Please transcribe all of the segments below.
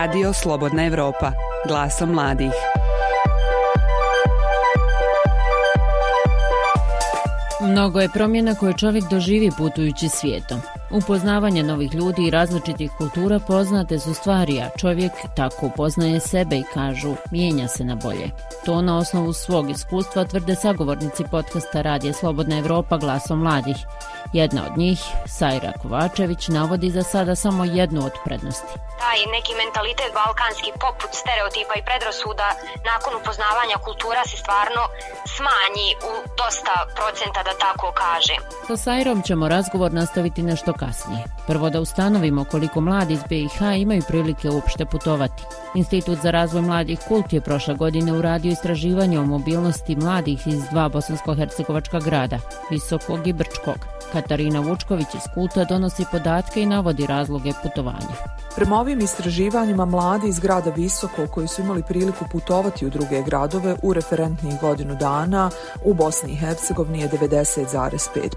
Radio Slobodna Evropa, glasom mladih. Mnogo je promjena koje čovjek doživi putujući svijetom. Upoznavanje novih ljudi i različitih kultura poznate su stvari, a čovjek tako upoznaje sebe i kažu, mijenja se na bolje. To na osnovu svog iskustva tvrde sagovornici podcasta Radije Slobodna Evropa glasom mladih. Jedna od njih, Sajra Kovačević, navodi za sada samo jednu od prednosti. Taj neki mentalitet balkanski poput stereotipa i predrasuda nakon upoznavanja kultura se stvarno smanji u dosta procenta da tako kaže. Sa Sajrom ćemo razgovor nastaviti nešto kasnije. Prvo da ustanovimo koliko mladi iz BiH imaju prilike uopšte putovati. Institut za razvoj mladih Kult je prošle godine uradio istraživanje o mobilnosti mladih iz dva bosansko-hercegovačka grada, Visokog i Brčkog. Katarina Vučković iz Kulta donosi podatke i navodi razloge putovanja. Prema ovim istraživanjima mladi iz grada Visoko koji su imali priliku putovati u druge gradove u referentnih godinu dana u Bosni i Hercegovini je 90,5%.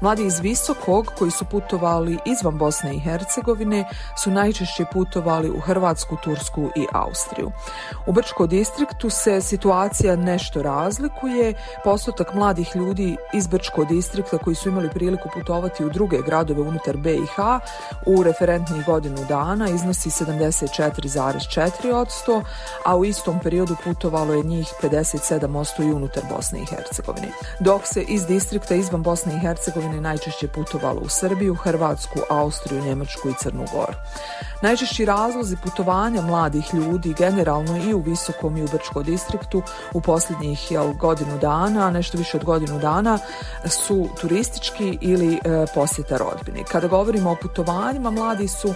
Mladi iz Visokog koji su putovali izvan Bosne i Hercegovine su najčešće putovali u Hrvatsku, Tursku i Austriju. U Brčko distriktu se situacija nešto razlikuje. Postotak mladih ljudi iz Brčko distrikta koji su imali priliku putovati u druge gradove unutar BiH u referentnih godinu dana iznosi 74,4%, a u istom periodu putovalo je njih 57% i unutar Bosne i Hercegovine. Dok se iz distrikta izvan Bosne i Hercegovine najčešće putovalo u Srbiju, Hrvatsku, Austriju, Njemačku i Crnu Goru. Najčešći razlozi putovanja mladih ljudi generalno i u Visokom i u Brčko distriktu u posljednjih jel, godinu dana, nešto više od godinu dana, su turistički ili e, posjeta rodbini. Kada govorimo o putovanjima, mladi su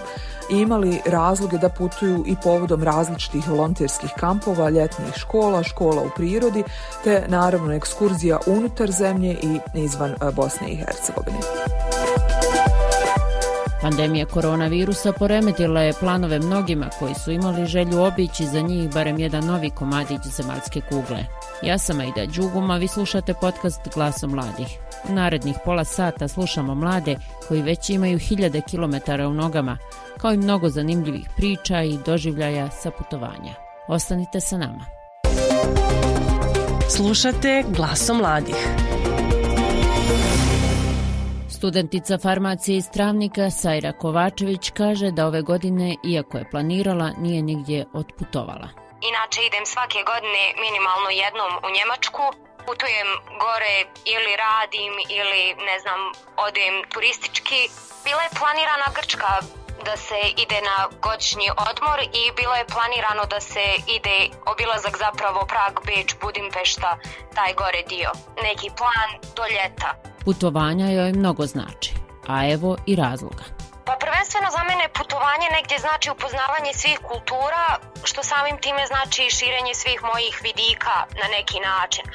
imali razloge da putuju i povodom različitih volonterskih kampova, ljetnih škola, škola u prirodi, te naravno ekskurzija unutar zemlje i izvan e, Bosne i Hercegovine. Pandemija koronavirusa poremetila je planove mnogima koji su imali želju obići za njih barem jedan novi komadić zemaljske kugle. Ja sam Aida Đuguma, vi slušate podcast Glasom mladih. U narednih pola sata slušamo mlade koji već imaju hiljade kilometara u nogama, kao i mnogo zanimljivih priča i doživljaja sa putovanja. Ostanite sa nama. Slušate Glasom mladih. Studentica farmacije iz Travnika Sajra Kovačević kaže da ove godine, iako je planirala, nije nigdje otputovala. Inače idem svake godine minimalno jednom u Njemačku. Putujem gore ili radim ili ne znam, odem turistički. Bila je planirana Grčka da se ide na godišnji odmor i bilo je planirano da se ide obilazak zapravo Prag, Beč, Budimpešta, taj gore dio. Neki plan do ljeta. Putovanja joj mnogo znači, a evo i razloga. Pa prvenstveno za mene putovanje negdje znači upoznavanje svih kultura, što samim time znači širenje svih mojih vidika na neki način.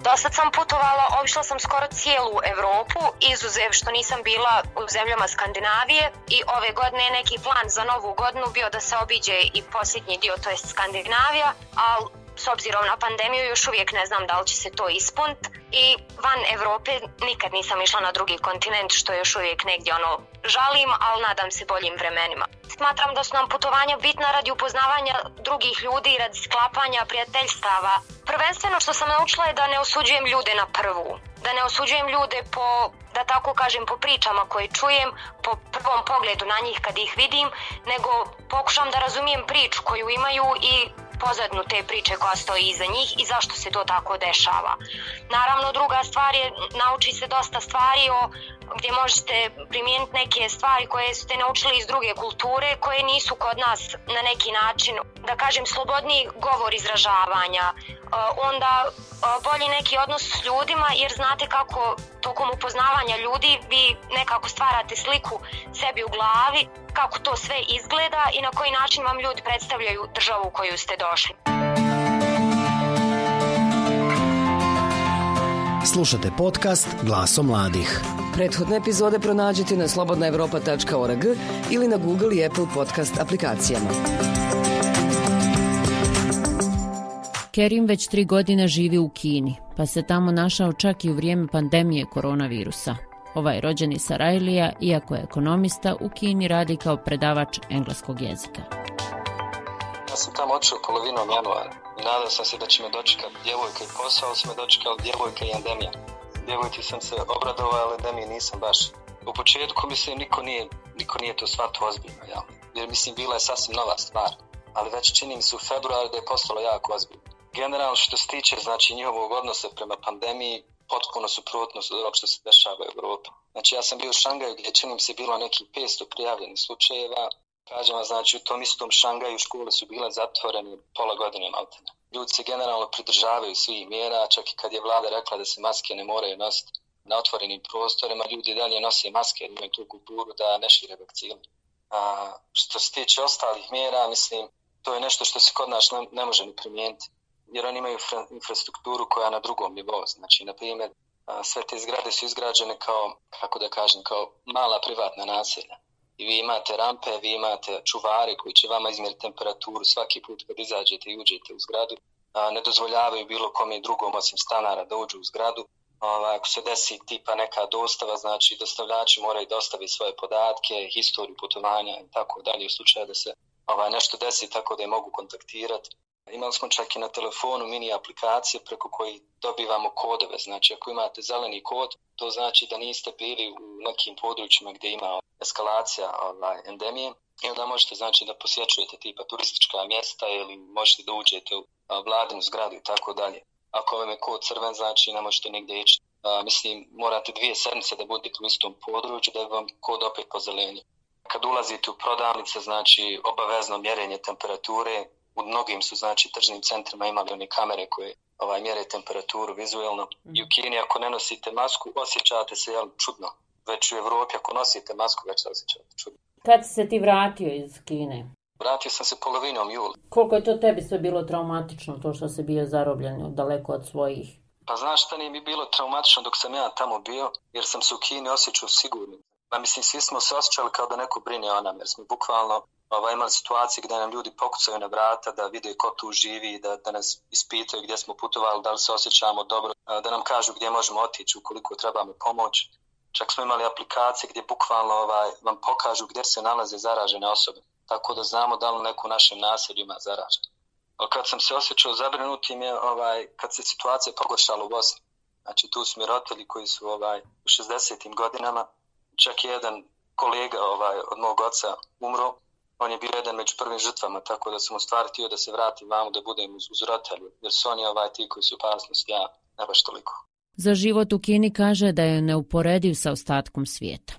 Dosad sam putovala, obišla sam skoro cijelu Evropu, izuzev što nisam bila u zemljama Skandinavije i ove godine je neki plan za novu godinu bio da se obiđe i posljednji dio, to je Skandinavija, ali s obzirom na pandemiju još uvijek ne znam da li će se to ispunt i van Evrope nikad nisam išla na drugi kontinent što još uvijek negdje ono žalim, ali nadam se boljim vremenima. Smatram da su nam putovanja bitna radi upoznavanja drugih ljudi i radi sklapanja prijateljstava. Prvenstveno što sam naučila je da ne osuđujem ljude na prvu. Da ne osuđujem ljude po, da tako kažem, po pričama koje čujem, po prvom pogledu na njih kad ih vidim, nego pokušam da razumijem priču koju imaju i pozadnu te priče koja stoji iza njih i zašto se to tako dešava. Naravno, druga stvar je, nauči se dosta stvari o gdje možete primijeniti neke stvari koje ste naučili iz druge kulture, koje nisu kod nas na neki način, da kažem, slobodni govor izražavanja, e, onda e, bolji neki odnos s ljudima, jer znate kako tokom upoznavanja ljudi vi nekako stvarate sliku sebi u glavi, kako to sve izgleda i na koji način vam ljudi predstavljaju državu u koju ste došli. Slušate podcast Glaso mladih. Prethodne epizode pronađite na slobodnaevropa.org ili na Google i Apple podcast aplikacijama. Kerim već tri godine živi u Kini, pa se tamo našao čak i u vrijeme pandemije koronavirusa. Ovaj rođeni Sarajlija, iako je ekonomista, u Kini radi kao predavač engleskog jezika. Ja sam tamo očeo polovinom januara i nadao sam se da će me dočekati djevojka i posao, ali su me dočekali djevojka i endemija. Djevojci sam se obradovao, ali endemiji nisam baš. U početku mislim niko nije, niko nije to shvatio ozbiljno, jel? Jer mislim bila je sasvim nova stvar. Ali već čini mi se u februaru da je postalo jako ozbiljno. Generalno što se tiče znači njihovog odnosa prema pandemiji, potpuno suprotno od onog što se dešava u Evropi. Znači ja sam bio u Šangaju gdje čini mi se bilo nekih 500 prijavljenih slučajeva, Kažem vam, znači, u tom istom Šangaju škole su bile zatvorene pola godine maltene. Ljudi se generalno pridržavaju svih mjera, čak i kad je vlada rekla da se maske ne moraju nositi na otvorenim prostorima, ljudi dalje nose maske, imaju tu kulturu da ne šire vakcine. A, što se tiče ostalih mjera, mislim, to je nešto što se kod nas ne, ne može ni primijeniti. Jer oni imaju infrastrukturu koja je na drugom nivou. Znači, na primjer, sve te zgrade su izgrađene kao, kako da kažem, kao mala privatna naselja i vi imate rampe, vi imate čuvare koji će vama izmjeriti temperaturu svaki put kad izađete i uđete u zgradu. A, ne dozvoljavaju bilo kome drugom osim stanara da uđu u zgradu. A, ako se desi tipa neka dostava, znači dostavljači moraju dostaviti svoje podatke, historiju putovanja i tako dalje u slučaju da se ovaj, nešto desi tako da je mogu kontaktirati. Imali smo čak i na telefonu mini aplikacije preko koji dobivamo kodove. Znači, ako imate zeleni kod, to znači da niste bili u nekim područjima gdje ima eskalacija ovaj, endemije. I onda možete znači da posjećujete tipa turistička mjesta ili možete da uđete u vladinu zgradu i tako dalje. Ako vam je kod crven, znači ne možete nigdje ići. A, mislim, morate dvije sedmice da budete u istom području da vam kod opet pozelenje. Kad ulazite u prodavnice, znači obavezno mjerenje temperature, u mnogim su znači tržnim centrima imali one kamere koje ovaj mjere temperaturu vizuelno mm. i u Kini ako ne nosite masku osjećate se jel čudno već u Evropi ako nosite masku već se osjećate čudno Kad se ti vratio iz Kine? Vratio sam se polovinom jula. Koliko je to tebi sve bilo traumatično, to što se bio zarobljen daleko od svojih? Pa znaš šta nije mi bilo traumatično dok sam ja tamo bio, jer sam se u Kini osjećao sigurno. Pa mislim, svi smo se osjećali kao da neko brine o nam, jer smo bukvalno ovaj, imali situacije gdje nam ljudi pokucaju na vrata da vide ko tu živi, da, da nas ispitaju gdje smo putovali, da li se osjećamo dobro, da nam kažu gdje možemo otići ukoliko trebamo pomoć. Čak smo imali aplikacije gdje bukvalno ovaj, vam pokažu gdje se nalaze zaražene osobe, tako da znamo da li neko u našem naselju ima zaražen. Ali kad sam se osjećao zabrinutim je ovaj, kad se situacija pogoršala u Bosni. Znači tu su mi roditelji koji su ovaj, u 60. godinama, čak jedan kolega ovaj, od mog oca umro, on je bio jedan među prvim žrtvama, tako da sam u htio da se vratim vamo da budem uz, uz roditelju, jer su oni ovaj ti koji su opasnost, ja ne baš toliko. Za život u Kini kaže da je neuporediv sa ostatkom svijeta.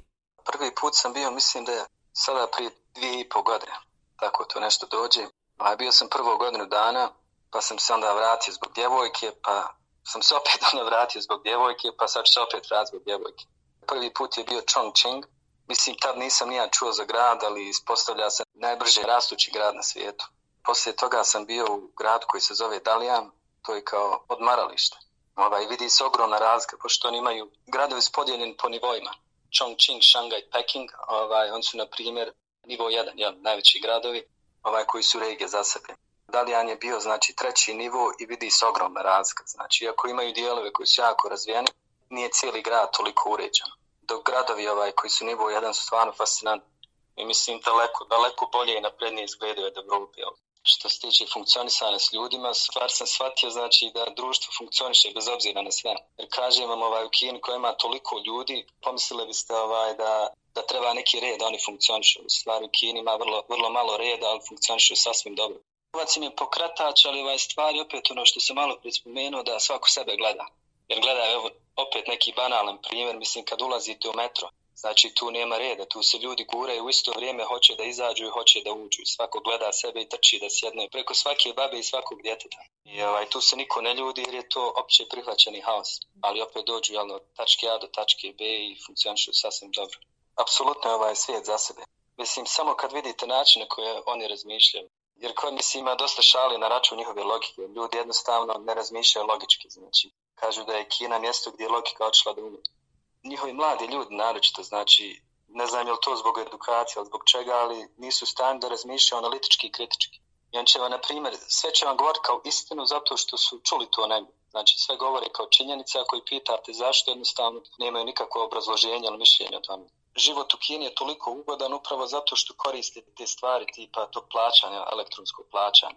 Prvi put sam bio, mislim da je sada prije dvije i pol godine, tako to nešto dođe. A bio sam prvo godinu dana, pa sam se onda vratio zbog djevojke, pa sam se opet onda vratio zbog djevojke, pa sad ću se opet vratiti zbog djevojke. Prvi put je bio Chongqing, Mislim, tad nisam nija čuo za grad, ali ispostavlja se najbrže rastući grad na svijetu. Poslije toga sam bio u grad koji se zove Dalian, to je kao odmaralište. Ovaj, vidi se ogromna razlika, pošto oni imaju gradovi spodijeljen po nivoima. Chongqing, Shanghai, Peking, ovaj, on su, na primjer, nivo 1, jel, najveći gradovi, ovaj, koji su regije za sebe. Dalian je bio, znači, treći nivo i vidi se ogromna razlika. Znači, iako imaju dijelove koji su jako razvijeni, nije cijeli grad toliko uređen dok gradovi ovaj koji su nivo jedan su stvarno fascinantni. I mislim daleko, daleko bolje i naprednije izgledaju od Evropi. Što se tiče funkcionisanja s ljudima, stvar sam shvatio znači da društvo funkcioniše bez obzira na sve. Jer kažem vam ovaj, u Kini koja ima toliko ljudi, pomislili biste ovaj, da, da treba neki red, da oni funkcionišu. U stvari u Kini ima vrlo, vrlo malo reda, ali funkcionišu sasvim dobro. Novac im je pokratač, ali ovaj stvari opet ono što se malo prispomenuo da svako sebe gleda. Jer gledaj, evo, opet neki banalan primjer, mislim, kad ulazite u metro, znači tu nema reda, tu se ljudi guraju u isto vrijeme, hoće da izađu i hoće da uđu. Svako gleda sebe i trči da sjedne preko svake babe i svakog djeteta. I ovaj, tu se niko ne ljudi jer je to opće prihvaćeni haos. Ali opet dođu jel, od tačke A do tačke B i funkcionišu sasvim dobro. Apsolutno je ovaj svijet za sebe. Mislim, samo kad vidite načine koje oni razmišljaju, jer kod mislim ima dosta šali na račun njihove logike. Ljudi jednostavno ne razmišljaju logički, znači kažu da je Kina mjesto gdje je logika odšla da umre. Njihovi mladi ljudi, naročito, znači, ne znam je li to zbog edukacije ili zbog čega, ali nisu stani da razmišljaju analitički i kritički. I on će vam, na primjer, sve će vam govoriti kao istinu zato što su čuli to negdje. Znači sve govore kao činjenica, ako ih pitate zašto, jednostavno nemaju nikakvo obrazloženje ili mišljenje o tome. Život u Kini je toliko ugodan upravo zato što koriste te stvari tipa tog plaćanja, elektronskog plaćanja.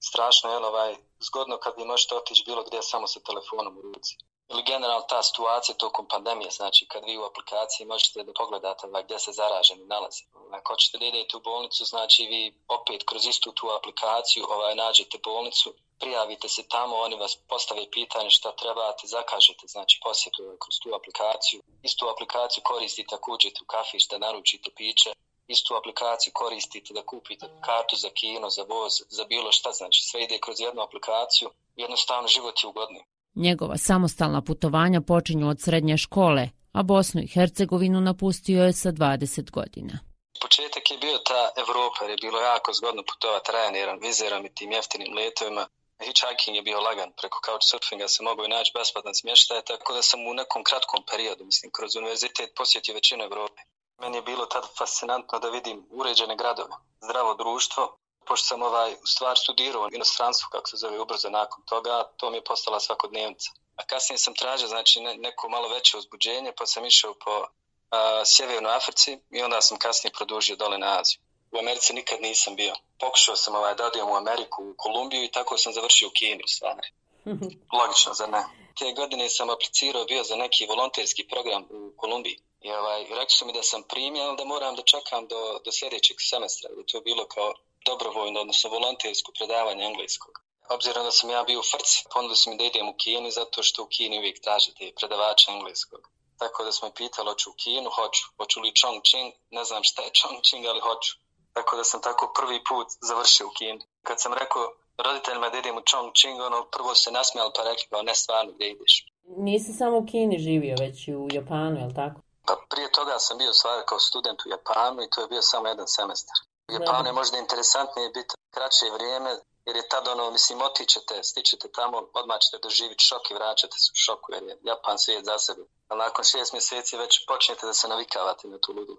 Strašno je ovaj, zgodno kad vi možete otići bilo gdje samo sa telefonom u ruci ili generalno ta situacija tokom pandemije, znači kad vi u aplikaciji možete da pogledate ovaj, gdje se zaraženi nalazi. Ovaj, ako hoćete da idete u bolnicu, znači vi opet kroz istu tu aplikaciju ovaj, nađete bolnicu, prijavite se tamo, oni vas postave pitanje šta trebate, zakažete, znači posjetu kroz tu aplikaciju. Istu aplikaciju koristite ako uđete u kafić da naručite piće, istu aplikaciju koristite da kupite kartu za kino, za voz, za bilo šta, znači sve ide kroz jednu aplikaciju, jednostavno život je ugodniji. Njegova samostalna putovanja počinju od srednje škole, a Bosnu i Hercegovinu napustio je sa 20 godina. Početak je bio ta Evropa, jer je bilo jako zgodno putovati Ryanairom, vizerom i tim jeftinim letovima. Hitchhiking je bio lagan, preko couchsurfinga se mogu i naći besplatan smještaj, tako da sam u nekom kratkom periodu, mislim, kroz univerzitet posjetio većinu Evrope. Meni je bilo tad fascinantno da vidim uređene gradove, zdravo društvo, pošto sam ovaj, u stvar studirao u inostranstvu, kako se zove ubrzo nakon toga, to mi je postala svakodnevnica. A kasnije sam tražio znači, ne, neko malo veće uzbuđenje, pa sam išao po a, Sjevernoj Africi i onda sam kasnije produžio dole na Aziju. U Americi nikad nisam bio. Pokušao sam ovaj, da odijem u Ameriku, u Kolumbiju i tako sam završio u Kini u stvari. Logično, za ne? Te godine sam aplicirao bio za neki volonterski program u Kolumbiji. I ovaj, rekli su mi da sam primjen, da moram da čekam do, do sljedećeg semestra. I to je bilo kao dobrovoljno, odnosno volontersko predavanje engleskog. Obzirom da sam ja bio u Frci, ponudili su mi da idem u Kini, zato što u Kini uvijek tražite predavača engleskog. Tako da smo pitali, hoću u Kinu, hoću. Hoću li Chongqing, ne znam šta je Chongqing, ali hoću. Tako da sam tako prvi put završio u Kini. Kad sam rekao roditeljima da idem u Chongqing, ono prvo se nasmijali pa rekli, ne stvarno gdje ideš. Nisi samo u Kini živio, već i u Japanu, je li tako? Pa prije toga sam bio stvar kao student u Japanu i to je bio samo jedan semestar. U Japanu je možda interesantnije biti kraće vrijeme, jer je tad ono, mislim, otićete, stičete tamo, odmah ćete doživiti šok i vraćate se u šoku, jer je Japan svijet za sebe. A nakon šest mjeseci već počnete da se navikavate na tu ludu.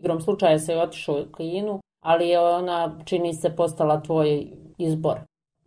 Igrom slučaja se je otišao u Kinu, ali je ona, čini se, postala tvoj izbor.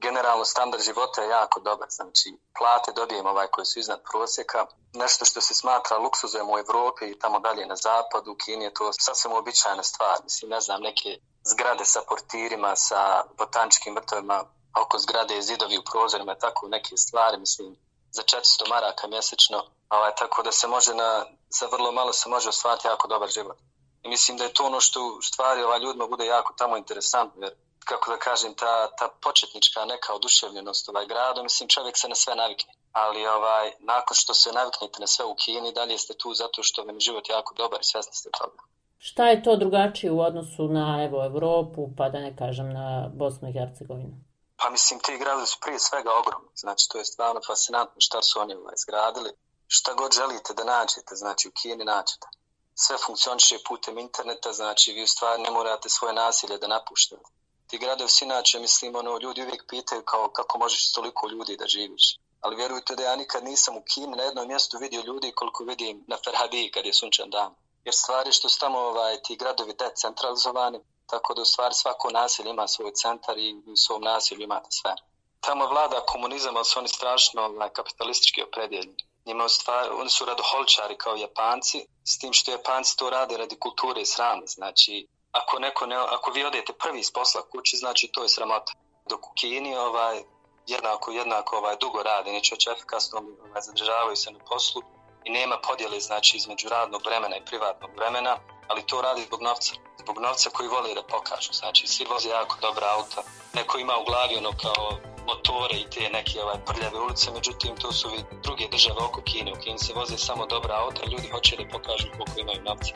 Generalno, standard života je jako dobar. Znači, plate dobijemo ovaj koji su iznad prosjeka. Nešto što se smatra luksuzom u Evropi i tamo dalje na zapadu, u Kini je to sasvim običajna stvar. Mislim, ne znam, neke zgrade sa portirima, sa botaničkim vrtovima, oko zgrade i zidovi u prozorima, tako neke stvari, mislim, za 400 maraka mjesečno, ovaj, tako da se može na, za vrlo malo se može ostvariti jako dobar život. I mislim da je to ono što u stvari ovaj, ljudima bude jako tamo interesantno, jer kako da kažem, ta, ta početnička neka oduševljenost ovaj grada, mislim čovjek se na sve navikne. Ali ovaj, nakon što se naviknete na sve u Kini, dalje ste tu zato što vam je život jako dobar i svjesni ste toga. Šta je to drugačije u odnosu na evo Evropu, pa da ne kažem na Bosnu i Hercegovinu? Pa mislim, ti gradovi su prije svega ogromni. Znači, to je stvarno fascinantno šta su oni ovaj, izgradili. Šta god želite da nađete, znači u Kini nađete. Sve funkcioniše putem interneta, znači vi u stvari ne morate svoje nasilje da napuštate. Ti gradovi su inače, mislim, ono, ljudi uvijek pitaju kao kako možeš toliko ljudi da živiš. Ali vjerujte da ja nikad nisam u Kini na jednom mjestu vidio ljudi koliko vidim na Ferhadi kad je sunčan dan jer stvari što su tamo ovaj, ti gradovi decentralizovani, tako da u stvari svako naselje ima svoj centar i u svom nasilju imate sve. Tamo vlada komunizam, ali su oni strašno ovaj, kapitalistički opredjeljeni. Njima stvari, oni su radoholčari kao Japanci, s tim što Japanci to rade radi kulture i srame. Znači, ako, neko ne, ako vi odete prvi iz posla kući, znači to je sramota. Dok u Kini ovaj, jednako, jednako ovaj, dugo rade, neće oći efikasno, ovaj, zadržavaju se na poslu, i nema podjele znači između radnog vremena i privatnog vremena, ali to radi zbog novca. Zbog novca koji vole da pokažu. Znači, svi voze jako dobra auta. Neko ima u glavi ono kao motore i te neke ovaj, prljave ulice, međutim, to su druge države oko Kine. U Kini se voze samo dobra auta, ljudi hoće da pokažu koliko imaju novca.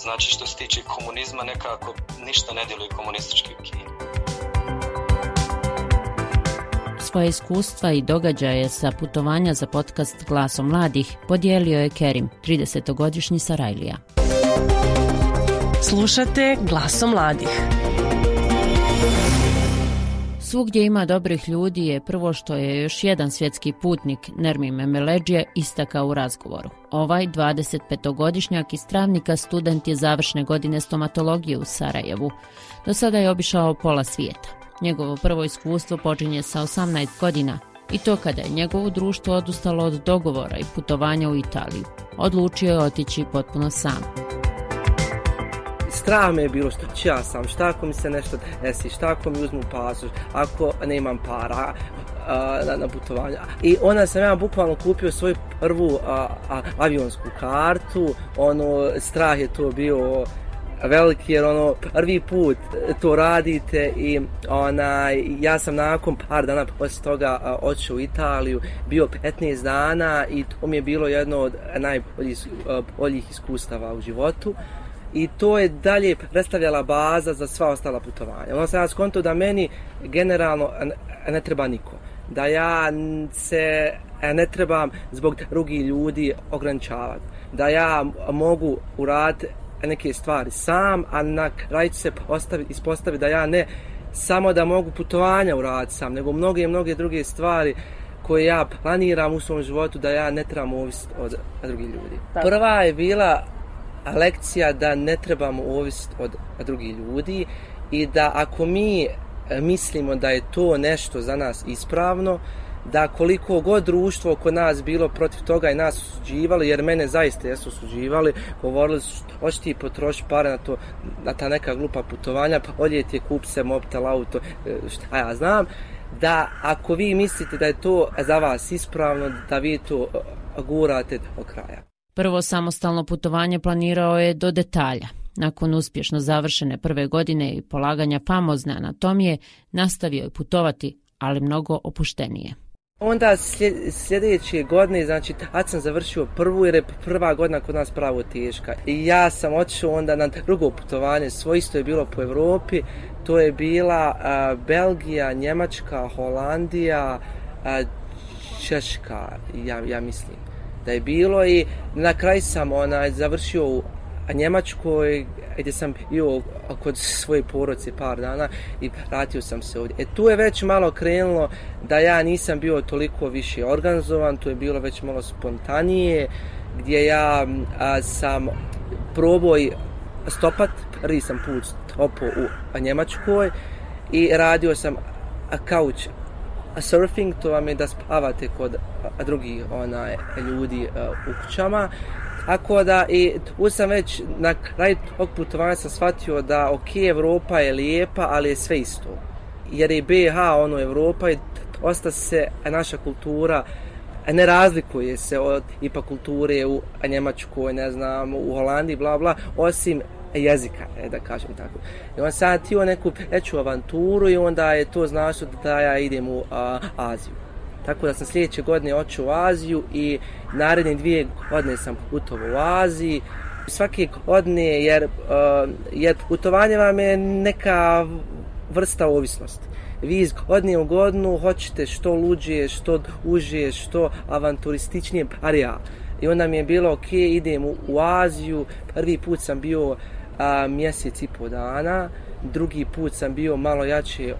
Znači, što se tiče komunizma, nekako ništa ne djeluje komunistički u Kini. Svoje iskustva i događaje sa putovanja za podcast Glasom mladih podijelio je Kerim, 30-godišnji Sarajlija. Slušate Glasom mladih. Svugdje ima dobrih ljudi je prvo što je još jedan svjetski putnik, Nermi Memeleđije, istakao u razgovoru. Ovaj 25-godišnjak iz Travnika student je završne godine stomatologije u Sarajevu. Do sada je obišao pola svijeta. Njegovo prvo iskustvo počinje sa 18 godina, I to kada je njegovo društvo odustalo od dogovora i putovanja u Italiju. Odlučio je otići potpuno sam. Strah me je bilo što ću ja sam, šta ako mi se nešto desi, šta ako mi uzmu pasoš, ako nemam para, na, na putovanja. I onda sam ja bukvalno kupio svoju prvu a, a, avionsku kartu, ono, strah je to bio veliki jer ono prvi put to radite i ona ja sam nakon par dana posle toga otišao u Italiju. Bio 15 dana i to mi je bilo jedno od najboljih boljih iskustava u životu i to je dalje predstavljala baza za sva ostala putovanja. Ono sam ja skonto da meni generalno ne treba niko da ja se ne trebam zbog drugih ljudi ograničavati. Da ja mogu uraditi neke stvari sam, a na kraju se postavi, ispostavi da ja ne samo da mogu putovanja uraditi sam, nego mnoge, mnoge druge stvari koje ja planiram u svom životu da ja ne trebam ovisiti od drugih ljudi. Tako. Prva je bila lekcija da ne trebamo ovisiti od drugih ljudi i da ako mi e, mislimo da je to nešto za nas ispravno, da koliko god društvo oko nas bilo protiv toga i nas osuđivali, jer mene zaista jesu osuđivali, govorili su hoći ti potroši pare na, to, na ta neka glupa putovanja, pa odje ti je kup se mobtel auto, e, šta ja znam, da ako vi mislite da je to za vas ispravno, da vi to e, gurate do kraja. Prvo samostalno putovanje planirao je do detalja. Nakon uspješno završene prve godine i polaganja famozne anatomije, nastavio je putovati, ali mnogo opuštenije. Onda sljedeće godine, znači, tad sam završio prvu, jer je prva godina kod nas pravo teška. I ja sam otišao onda na drugo putovanje, svoje isto je bilo po Evropi. To je bila a, Belgija, Njemačka, Holandija, a, Češka, ja, ja mislim da je bilo. I na kraj sam onaj, završio u Njemačkoj gdje sam bio kod svoje poroce par dana i vratio sam se ovdje. E tu je već malo krenulo da ja nisam bio toliko više organizovan, tu je bilo već malo spontanije gdje ja a, sam probao stopat, prvi sam put stopao u Njemačkoj i radio sam A surfing, to vam je da spavate kod drugih onaj, ljudi e, u kućama. Ako da, i tu sam već na kraju tog putovanja sam shvatio da, ok, Evropa je lijepa, ali je sve isto. Jer je BH, ono, Evropa i osta se naša kultura ne razlikuje se od ipak kulture u Njemačkoj, ne znam, u Holandiji, bla, bla, osim jezika, e, da kažem tako. I on sad tio neku veću avanturu i onda je to značilo da ja idem u a, Aziju. Tako da sam sljedeće godine očeo u Aziju i naredne dvije godine sam putovao u Aziji. Svake godine, jer, uh, jer putovanje vam je neka vrsta ovisnosti. Vi iz godine u godinu hoćete što luđije, što užije, što avanturističnije, par ja. I onda mi je bilo, ok, idem u, u Aziju, prvi put sam bio a, mjesec i po dana, drugi put sam bio malo jače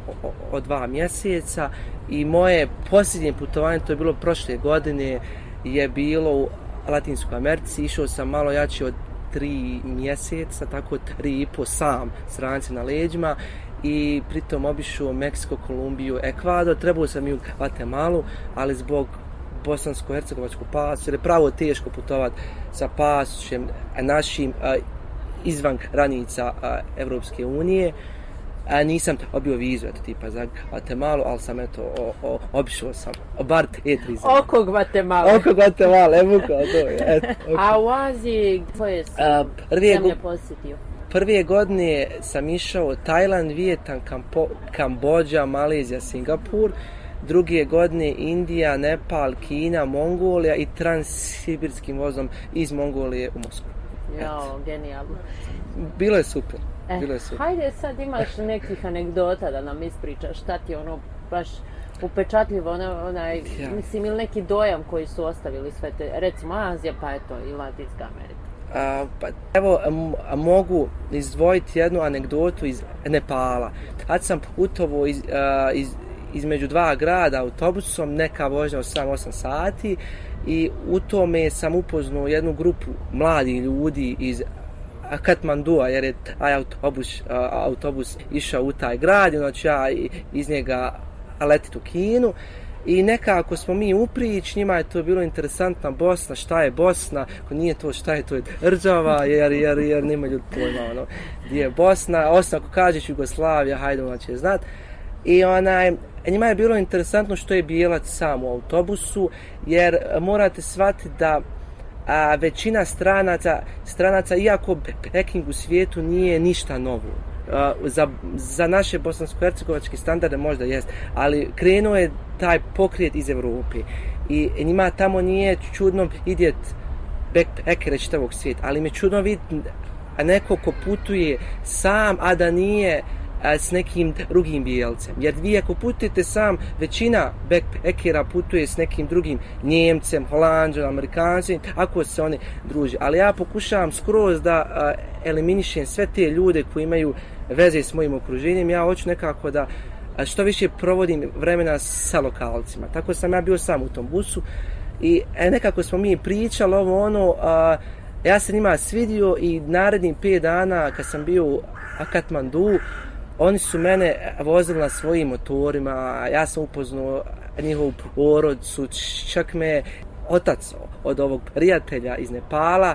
od dva mjeseca i moje posljednje putovanje, to je bilo prošle godine, je bilo u Latinskoj Americi, išao sam malo jače od tri mjeseca, tako tri i po sam stranci na leđima i pritom obišao Meksiko, Kolumbiju, Ekvador, trebao sam i u Guatemalu, ali zbog bosansko-hercegovačkog pasa, jer je pravo teško putovati sa pasućem našim izvan granica Evropske unije. A nisam obio vizu, eto tipa za Guatemala, ali sam eto, o, o, obišao sam, bar te tri zemlje. Oko Guatemala. Oko Guatemala, evo kao to je. Eto. A u Aziji, koje si zemlje posjetio? Prve godine sam išao Tajland, Vijetan, Kampo, Kambođa, Malezija, Singapur. Druge godine Indija, Nepal, Kina, Mongolija i transsibirskim vozom iz Mongolije u Moskvu. Jo, genijalno. Bilo je super. Eh, bilo je super. Hajde sad imaš nekih anegdota da nam ispričaš šta ti ono baš upečatljivo, ona, onaj, ja. mislim, ili neki dojam koji su ostavili sve te, recimo Azija, pa eto i Latinska Amerika. A, pa, evo, a, mogu izdvojiti jednu anegdotu iz Nepala. Tad sam putovo iz, a, iz, između dva grada autobusom, neka vožnja od 7-8 sati i u tome sam upoznao jednu grupu mladih ljudi iz Katmandua, jer je taj autobus, autobus išao u taj grad, znači ja iz njega letit u Kinu. I nekako smo mi uprić, njima je to bilo interesantna Bosna, šta je Bosna, ako nije to šta je, to je država, jer, jer, jer nima ljudi pojma, ono, gdje je Bosna, osim ako kažeš Jugoslavija, hajde ona će znat. I onaj, E, njima je bilo interesantno što je bijelac sam u autobusu, jer morate shvatiti da a, većina stranaca, stranaca, iako Peking u svijetu nije ništa novo, a, za, za naše bosansko-hercegovačke standarde možda jest, ali krenuo je taj pokrijet iz Evrope i njima tamo nije čudno idjet backpackere čitavog svijeta, ali mi je čudno vidjeti neko ko putuje sam, a da nije s nekim drugim bijelcem. Jer vi ako putujete sam, većina backpackera putuje s nekim drugim Njemcem, Holandžom, Amerikancem, ako se oni druži. Ali ja pokušavam skroz da eliminišem sve te ljude koji imaju veze s mojim okruženjem. Ja hoću nekako da što više provodim vremena sa lokalcima. Tako sam ja bio sam u tom busu i e, nekako smo mi pričali ovo ono, a, ja se njima svidio i narednim 5 dana kad sam bio u Katmandu, oni su mene vozili na svojim motorima, ja sam upoznao njihovu porodcu, čak me otac od ovog prijatelja iz Nepala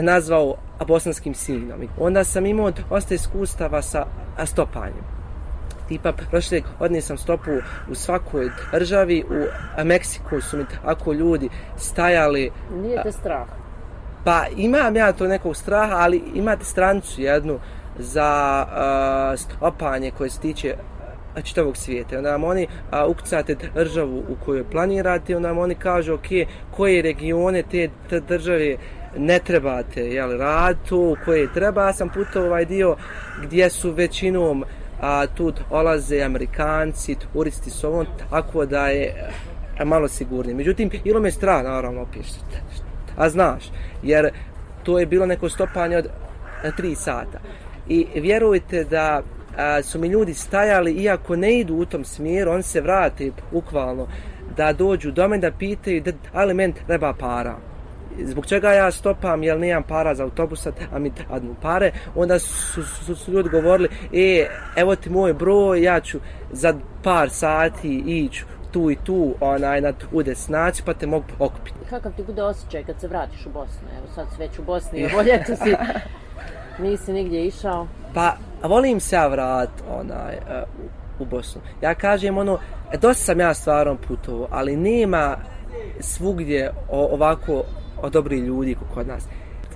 nazvao bosanskim sinom. Onda sam imao dosta iskustava sa stopanjem. Tipa, prošle godine sam stopu u svakoj državi, u Meksiku su mi tako ljudi stajali... Nije te strah? Pa imam ja to nekog straha, ali imate stranicu jednu, za uh, stopanje koje se tiče čitavog svijeta. Onda vam oni a, ukucate državu u kojoj planirate, onda vam oni kažu ok, koje regione te, te države ne trebate jel, rad u koje treba. Ja sam putao ovaj dio gdje su većinom a, tu olaze Amerikanci, turisti s ovom, tako da je a, malo sigurnije. Međutim, ilo me strah, naravno, opišite. A znaš, jer to je bilo neko stopanje od a, tri sata i vjerujte da a, su mi ljudi stajali iako ne idu u tom smjeru on se vrate ukvalno da dođu do mene da pitaju da, ali men treba para. Zbog čega ja stopam jel nemam para za autobusa a mi dadnu pare? Onda su, su, su ljudi govorili e evo ti moj broj ja ću za par sati ići tu i tu onaj na tu desnaciju pa te mogu okupiti kakav ti bude osjećaj kad se vratiš u Bosnu? Evo sad si već u Bosni bolje tu si Nisi nigdje išao? Pa, volim se ja vrat onaj, uh, u, u Bosnu. Ja kažem ono, e, dosta sam ja stvarno putovo, ali nema svugdje o, ovako o dobri ljudi kod nas.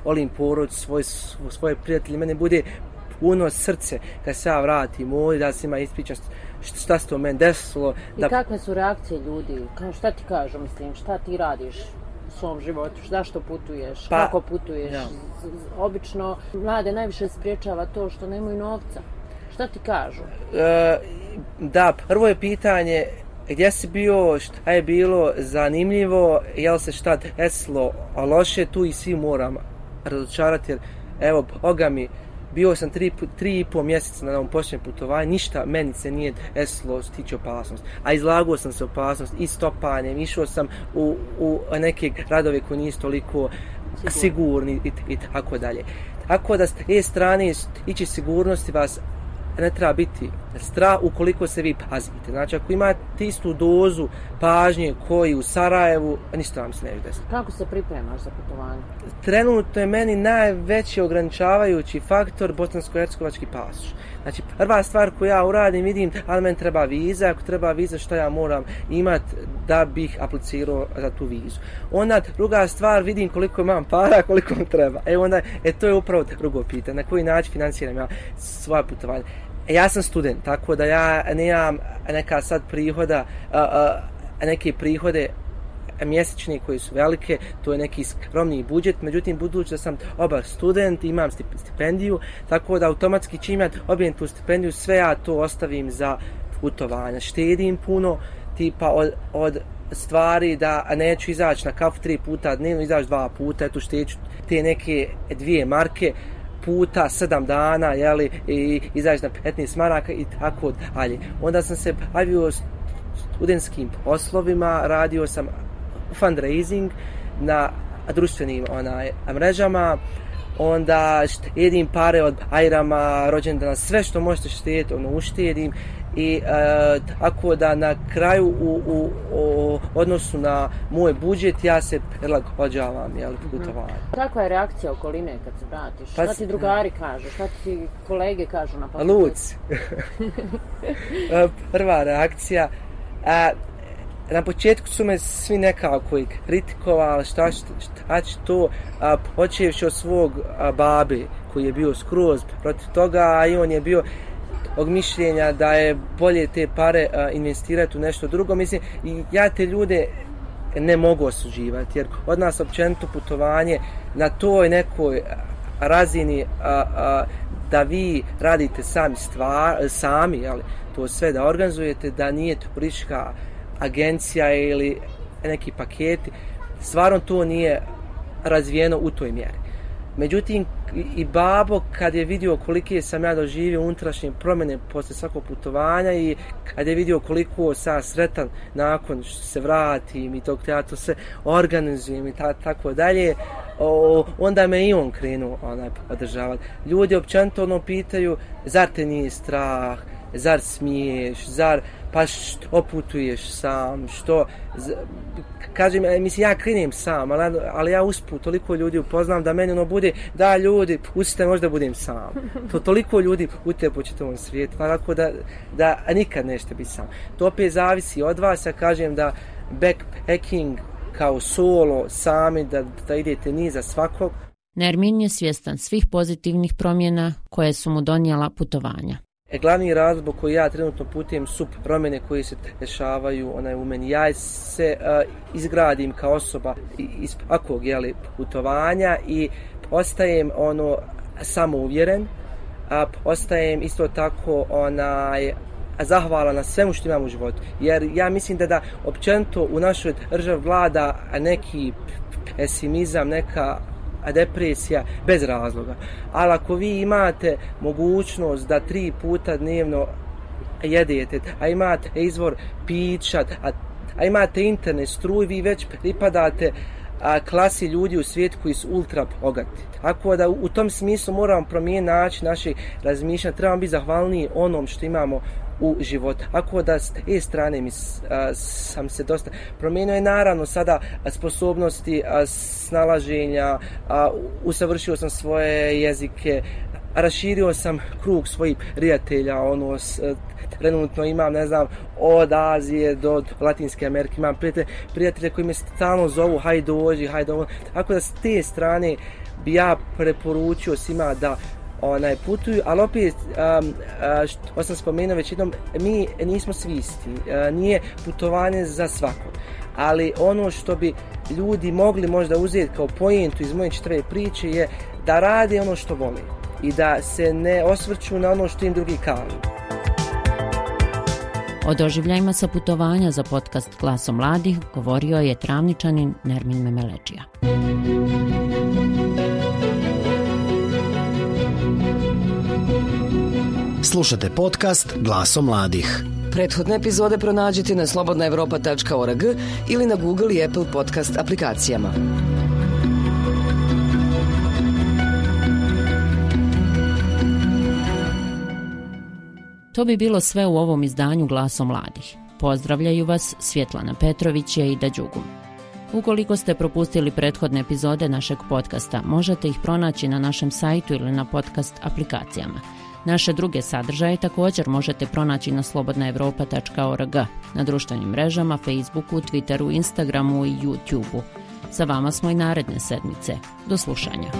Volim porod, svoj, svoje prijatelje, mene bude puno srce kad se ja vratim ovdje, da se ima ispričan šta se to meni desilo. Da... I kakve su reakcije ljudi? Kao šta ti kažu, mislim, šta ti radiš? Svom životu, zašto putuješ, pa, kako putuješ. Ja. Obično mlade najviše spriječava to što nemaju novca. Šta ti kažu? E, da, prvo je pitanje gdje si bio, šta je bilo zanimljivo, je li se šta desilo loše, tu i svi moram razočarati, jer evo, Boga mi, bio sam tri, tri i pol mjeseca na ovom posljednjem putovanju, ništa meni se nije desilo što tiče opasnost. A izlagao sam se opasnost i stopanjem, išao sam u, u neke gradove koji nisu toliko sigurni i, i tako dalje. Tako da s te strane ići sigurnosti vas ne treba biti strah ukoliko se vi pazite. Znači, ako imate istu dozu pažnje koji u Sarajevu, ništa vam se ne vidi. Kako se pripremaš za putovanje? Trenutno je meni najveći ograničavajući faktor bosansko-hercegovački pasoš. Znači, prva stvar koju ja uradim, vidim, ali meni treba viza, ako treba viza, što ja moram imat da bih aplicirao za tu vizu. Onda, druga stvar, vidim koliko imam para, koliko mi treba. E onda, e to je upravo drugo pitanje, na koji način financiram ja svoje putovanje. Ja sam student, tako da ja nemam neka sad prihoda, a, a, neke prihode mjesečni koji su velike, to je neki skromni budžet, međutim budući da sam oba student, imam stipendiju, tako da automatski čim ja dobijem tu stipendiju, sve ja to ostavim za putovanja. Štedim puno, tipa od, od stvari da neću izaći na kafu tri puta dnevno, izaći dva puta, eto šteću te neke dvije marke, puta, sedam dana, jeli, i izađeš na 15 maraka i tako dalje. Onda sam se bavio studentskim poslovima, radio sam fundraising na društvenim onaj, mrežama, onda štedim pare od ajrama, rođendana, sve što možete štediti, ono, uštedim i e, tako da na kraju u, u, u odnosu na moj budžet ja se prilagođavam jel, mhm. putovanje. Mm -hmm. Kakva je reakcija okoline kad se vratiš? Pa, šta ti drugari kažu? Šta ti kolege kažu na poslu? Luc. Prva reakcija. A, na početku su me svi nekako i kritikovali šta, šta, šta će to a, počevši od svog a, babe koji je bio skroz protiv toga a i on je bio mišljenja da je bolje te pare a, investirati u nešto drugo mislim i ja te ljude ne mogu osuđivati jer od nas općenito putovanje na toj nekoj razini a, a, da vi radite sami stvar, sami ali to sve da organizujete da nije turistička agencija ili neki paketi, stvarno to nije razvijeno u toj mjeri. Međutim, i babo kad je vidio kolike sam ja doživio unutrašnje promjene posle svakog putovanja i kad je vidio koliko sam sretan nakon što se vratim i tog ja to organizujem i ta, tako dalje, o, onda me i on krenuo onaj, podržavati. Ljudi općenito ono pitaju, zar te nije strah, zar smiješ, zar pa što putuješ sam, što, kažem, e, mislim, ja krenem sam, ali, ali ja usput toliko ljudi upoznam da meni ono bude, da ljudi, pustite možda budem sam. To toliko ljudi utje po čitavom svijetu, pa tako da, da nikad nešte biti sam. To opet zavisi od vas, ja kažem da backpacking kao solo, sami, da, da idete ni za svakog. Nermin je svjestan svih pozitivnih promjena koje su mu donijela putovanja. E, glavni razlog koji ja trenutno putujem su promjene koje se dešavaju onaj, u meni. Ja se uh, izgradim kao osoba iz pakog jeli, putovanja i ostajem ono samouvjeren, a ostajem isto tako onaj zahvala na svemu što imam u životu. Jer ja mislim da da općenito u našoj državi vlada neki pesimizam, neka depresija bez razloga. Ali ako vi imate mogućnost da tri puta dnevno jedete, a imate izvor pića, a, a imate internet, struj, vi već pripadate a, klasi ljudi u svijetu koji su ultra bogati. Tako da u tom smislu moramo promijeniti način naših razmišljanja, trebamo biti zahvalniji onom što imamo u životu. Ako da s te strane mi a, sam se dosta promijenio je naravno sada sposobnosti a, snalaženja, a, usavršio sam svoje jezike, raširio sam krug svojih prijatelja, ono, s, e, trenutno imam, ne znam, od Azije do Latinske Amerike, imam prijatelje, prijatelje koji me stalno zovu, hajde dođi, hajde ovo. Tako da s te strane bi ja preporučio svima da onaj putuju, ali opet um, što sam spomenuo već jednom, mi nismo svi isti, uh, nije putovanje za svakog, Ali ono što bi ljudi mogli možda uzeti kao pojentu iz moje četvrve priče je da rade ono što vole i da se ne osvrću na ono što im drugi kažu. O doživljajima sa putovanja za podcast Glasom mladih govorio je travničanin Nermin Memeleđija. Slušate podcast Glaso mladih. Prethodne epizode pronađite na slobodnaevropa.org ili na Google i Apple podcast aplikacijama. To bi bilo sve u ovom izdanju Glaso mladih. Pozdravljaju vas Svjetlana Petrović i Ida Đugum. Ukoliko ste propustili prethodne epizode našeg podcasta, možete ih pronaći na našem sajtu ili na podcast aplikacijama – Naše druge sadržaje također možete pronaći na slobodnaevropa.org, na društvenim mrežama, Facebooku, Twitteru, Instagramu i YouTubeu. Sa vama smo i naredne sedmice. Do slušanja.